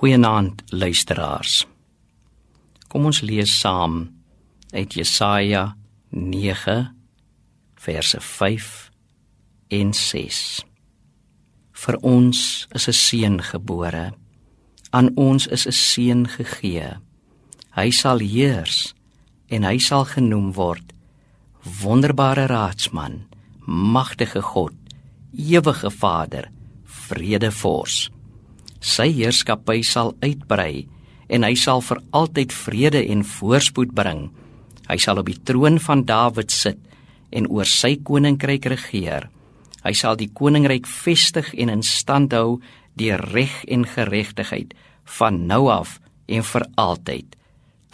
Goeienaand luisteraars. Kom ons lees saam uit Jesaja 9 verse 5 en 6. Vir ons is 'n seun gebore. Aan ons is 'n seun gegee. Hy sal heers en hy sal genoem word Wonderbare Raadsman, Magtige God, Ewige Vader, Vredevors sy heerskappy sal uitbrei en hy sal vir altyd vrede en voorspoed bring. Hy sal op die troon van Dawid sit en oor sy koninkryk regeer. Hy sal die koninkryk vestig en in stand hou deur reg en geregtigheid van nou af en vir altyd.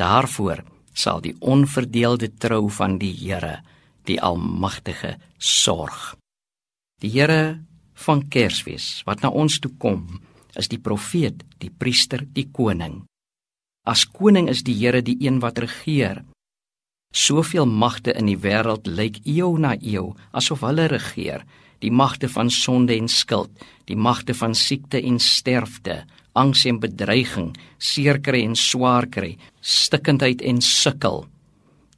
Daarvoor sal die onverdeelde trou van die Here, die Almagtige, sorg. Die Here van Kersfees wat na ons toe kom, is die profeet, die priester, die koning. As koning is die Here die een wat regeer. Soveel magte in die wêreld lyk eeu na eeu asof hulle regeer, die magte van sonde en skuld, die magte van siekte en sterfte, angs en bedreiging, seerkry en swaarkry, stikkindheid en sukkel,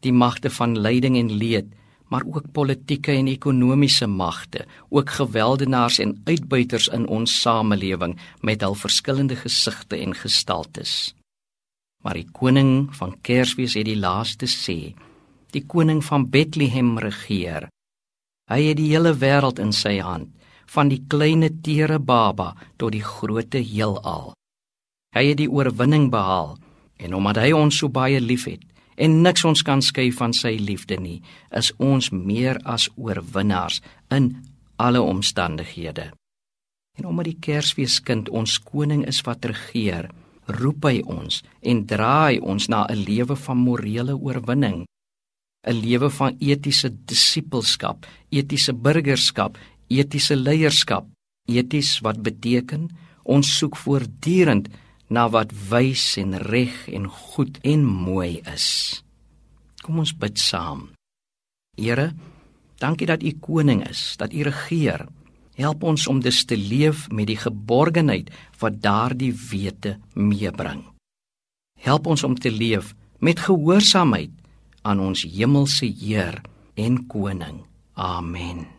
die magte van lyding en leed, maar ook politieke en ekonomiese magte, ook geweldenaars en uitbuiters in ons samelewing met al verskillende gesigte en gestaltes. Maar die koning van Kersfees het die laaste sê. Die koning van Bethlehem regeer. Hy het die hele wêreld in sy hand, van die kleine tere baba tot die groote heelal. Hy het die oorwinning behaal en omdat hy ons so baie liefhet, en niks ons kan skei van sy liefde nie, is ons meer as oorwinnaars in alle omstandighede. En omdat die Kersfeeskind ons koning is wat regeer, roep hy ons en draai ons na 'n lewe van morele oorwinning, 'n lewe van etiese disippelskap, etiese burgerskap, etiese leierskap, eties wat beteken ons soek voortdurend na wat wys en reg en goed en mooi is. Kom ons bid saam. Here, dankie dat U koning is, dat U regeer. Help ons om dus te leef met die geborgenheid wat daardie wete meebring. Help ons om te leef met gehoorsaamheid aan ons hemelse Heer en koning. Amen.